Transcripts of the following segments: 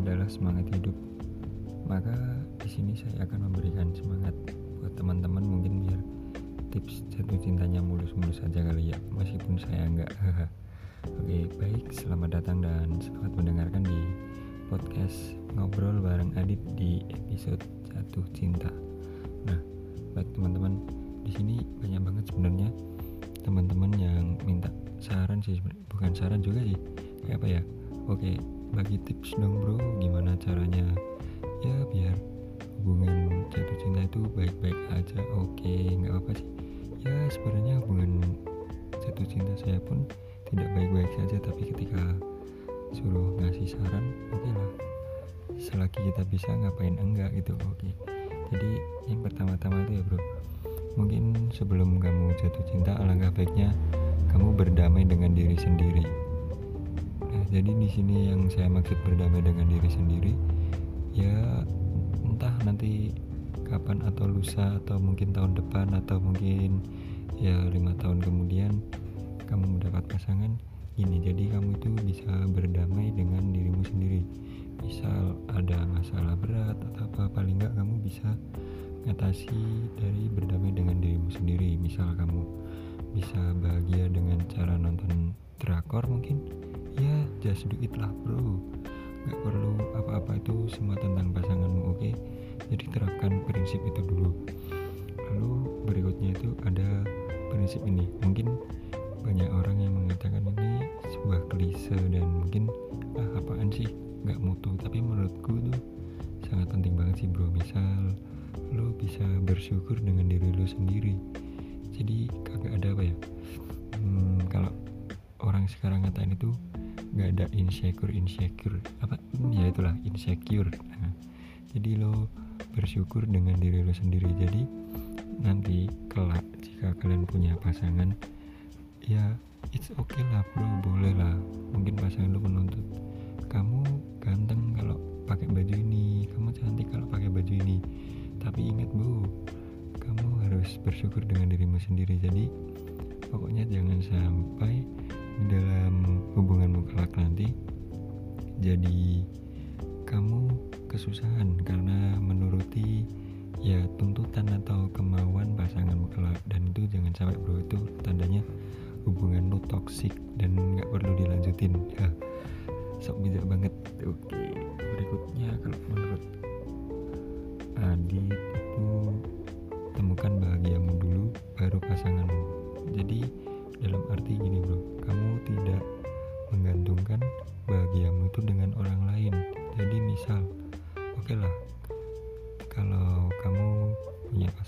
adalah semangat hidup. Maka di sini saya akan memberikan semangat buat teman-teman mungkin biar tips jatuh cintanya mulus-mulus saja kali ya, meskipun saya enggak. Oke, baik, selamat datang dan selamat mendengarkan di podcast ngobrol bareng Adit di episode jatuh cinta. Nah, baik teman-teman, di sini banyak banget sebenarnya teman-teman yang minta saran sih, bukan saran juga sih, kayak apa ya? Oke, bagi tips dong bro. Gimana caranya? Ya biar hubungan jatuh cinta itu baik-baik aja. Oke nggak apa sih. Ya sebenarnya hubungan jatuh cinta saya pun tidak baik-baik saja tapi ketika suruh ngasih saran oke lah. Selagi kita bisa ngapain enggak gitu oke. Jadi yang pertama-tama itu ya bro. Mungkin sebelum kamu jatuh cinta alangkah baiknya kamu berdamai dengan diri sendiri jadi di sini yang saya maksud berdamai dengan diri sendiri ya entah nanti kapan atau lusa atau mungkin tahun depan atau mungkin ya lima tahun kemudian kamu mendapat pasangan ini jadi kamu itu bisa berdamai dengan dirimu sendiri. Misal ada masalah berat atau apa paling enggak kamu bisa ngatasi dari berdamai dengan dirimu sendiri. Misal kamu bisa bahagia dengan cara nonton drakor mungkin just do lah bro. Gak perlu apa-apa itu semua tentang pasanganmu oke? Okay? jadi terapkan prinsip itu dulu. Lalu berikutnya itu ada prinsip ini. Mungkin banyak orang yang mengatakan ini sebuah klise dan mungkin ah apaan sih? Gak mutu. Tapi menurutku itu sangat penting banget sih bro. Misal lo bisa bersyukur dengan diri lo sendiri. Jadi kagak ada apa ya? Hmm, kalau orang sekarang ngatain itu nggak ada insecure insecure. Apa? Ya itulah insecure. Nah, jadi lo bersyukur dengan diri lo sendiri. Jadi nanti kelak jika kalian punya pasangan ya it's okay lah bro boleh lah. Mungkin pasangan lo menuntut kamu ganteng kalau pakai baju ini kamu cantik kalau pakai baju ini. Tapi ingat bu kamu harus bersyukur dengan dirimu sendiri. Jadi pokoknya jangan sampai dalam hubunganmu kelak nanti jadi kamu kesusahan karena menuruti ya tuntutan atau kemauan pasanganmu kelak dan itu jangan sampai bro itu tandanya hubungan lu toksik dan nggak perlu dilanjutin. Ya sok bijak banget. Oke berikutnya kalau menurut Adit itu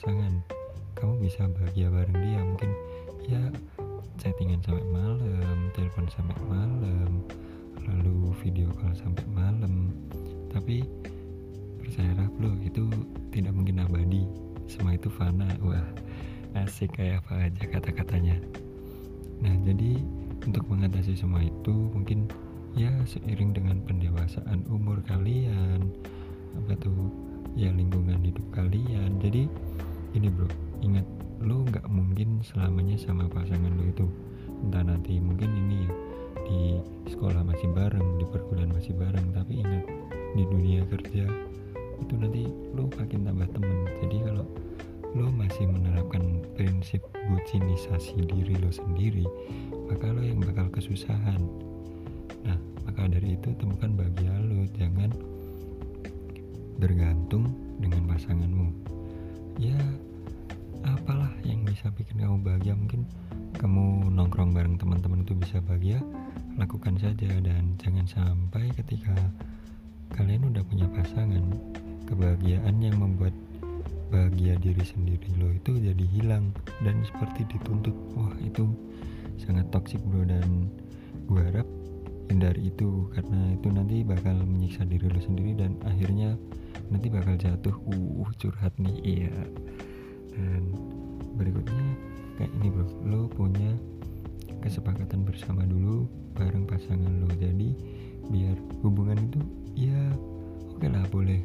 pasangan. Kamu bisa bahagia bareng dia mungkin ya chattingan sampai malam telepon sampai malam lalu video call sampai malam. Tapi percayalah bro itu tidak mungkin abadi. Semua itu fana. Wah asik kayak apa aja kata-katanya. Nah, jadi untuk mengatasi semua itu mungkin ya seiring dengan pendewasaan umur kalian apa tuh ya lingkungan hidup kalian. Jadi ini bro, ingat lo nggak mungkin selamanya sama pasangan lo itu. Entah nanti mungkin ini ya di sekolah masih bareng, di perkuliahan masih bareng, tapi ingat di dunia kerja itu nanti lo makin tambah temen. Jadi kalau lo masih menerapkan prinsip bucinisasi diri lo sendiri maka lo yang bakal kesusahan. Nah maka dari itu temukan bahagia lo jangan bergantung dengan pasanganmu ya apalah yang bisa bikin kamu bahagia. Mungkin kamu nongkrong bareng teman-teman itu bisa bahagia. Lakukan saja dan jangan sampai ketika kalian udah punya pasangan kebahagiaan yang membuat bahagia diri sendiri lo itu jadi hilang dan seperti dituntut. Wah itu sangat toksik bro. Dan gue harap hindari itu karena itu nanti bakal menyiksa diri lo sendiri dan akhirnya nanti bakal jatuh. Uh curhat nih iya. Dan berikutnya kayak ini bro. Lo punya kesepakatan bersama dulu bareng pasangan lo. Jadi biar hubungan itu ya oke okay lah boleh.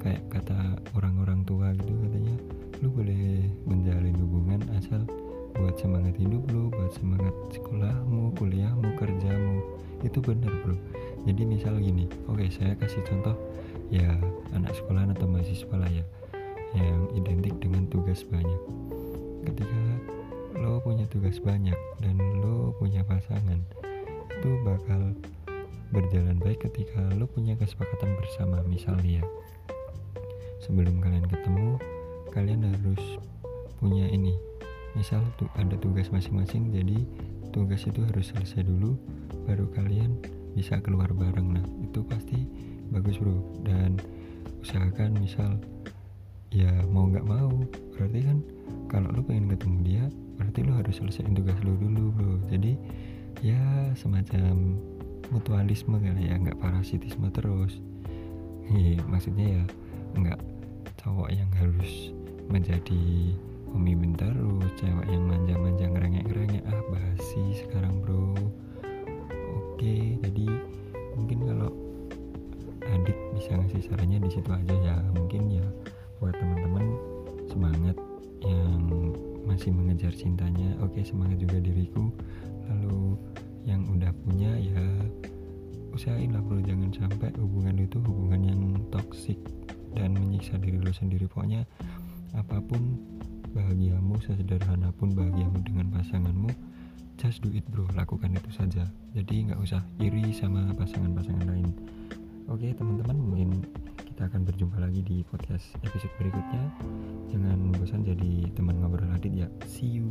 Kayak kata orang-orang tua gitu katanya lu boleh menjalin hubungan asal buat semangat hidup lu buat semangat sekolahmu kuliahmu kerjamu itu benar bro. Jadi misal gini oke saya kasih contoh ya anak sekolah atau mahasiswa lah ya yang identik dengan tugas banyak. Ketika lo punya tugas banyak dan lo punya pasangan itu bakal berjalan baik ketika lo punya kesepakatan bersama. Misalnya sebelum kalian ketemu kalian harus punya ini. Misal tuh ada tugas masing-masing jadi tugas itu harus selesai dulu baru kalian bisa keluar bareng. Nah itu pasti bagus bro. Dan usahakan misal ya mau nggak mau berarti kan kalau lo pengen ketemu dia berarti lo harus selesaiin tugas lo dulu bro. Jadi ya semacam mutualisme kali ya nggak parasitisme terus. Iya, maksudnya ya nggak cowok yang harus menjadi pemimpin terus cewek yang manja-manja ngerengek-ngerengek. Ah basi sekarang bro. Oke jadi mungkin kalau Adit bisa ngasih sarannya di situ aja ya. Mungkin ya buat teman-teman semangat yang masih mengejar cintanya. Oke semangat juga diriku. Lalu yang udah punya ya usahain lah bro. Jangan sampai hubungan itu hubungan yang toksik dan menyiksa diri lo sendiri. Pokoknya apa pun bahagiamu sesederhana pun bahagiamu dengan pasanganmu just do it bro. Lakukan itu saja. Jadi nggak usah iri sama pasangan-pasangan lain. Oke teman-teman mungkin kita akan berjumpa lagi di podcast episode berikutnya. Jangan bosan jadi teman ngobrol adit ya. See you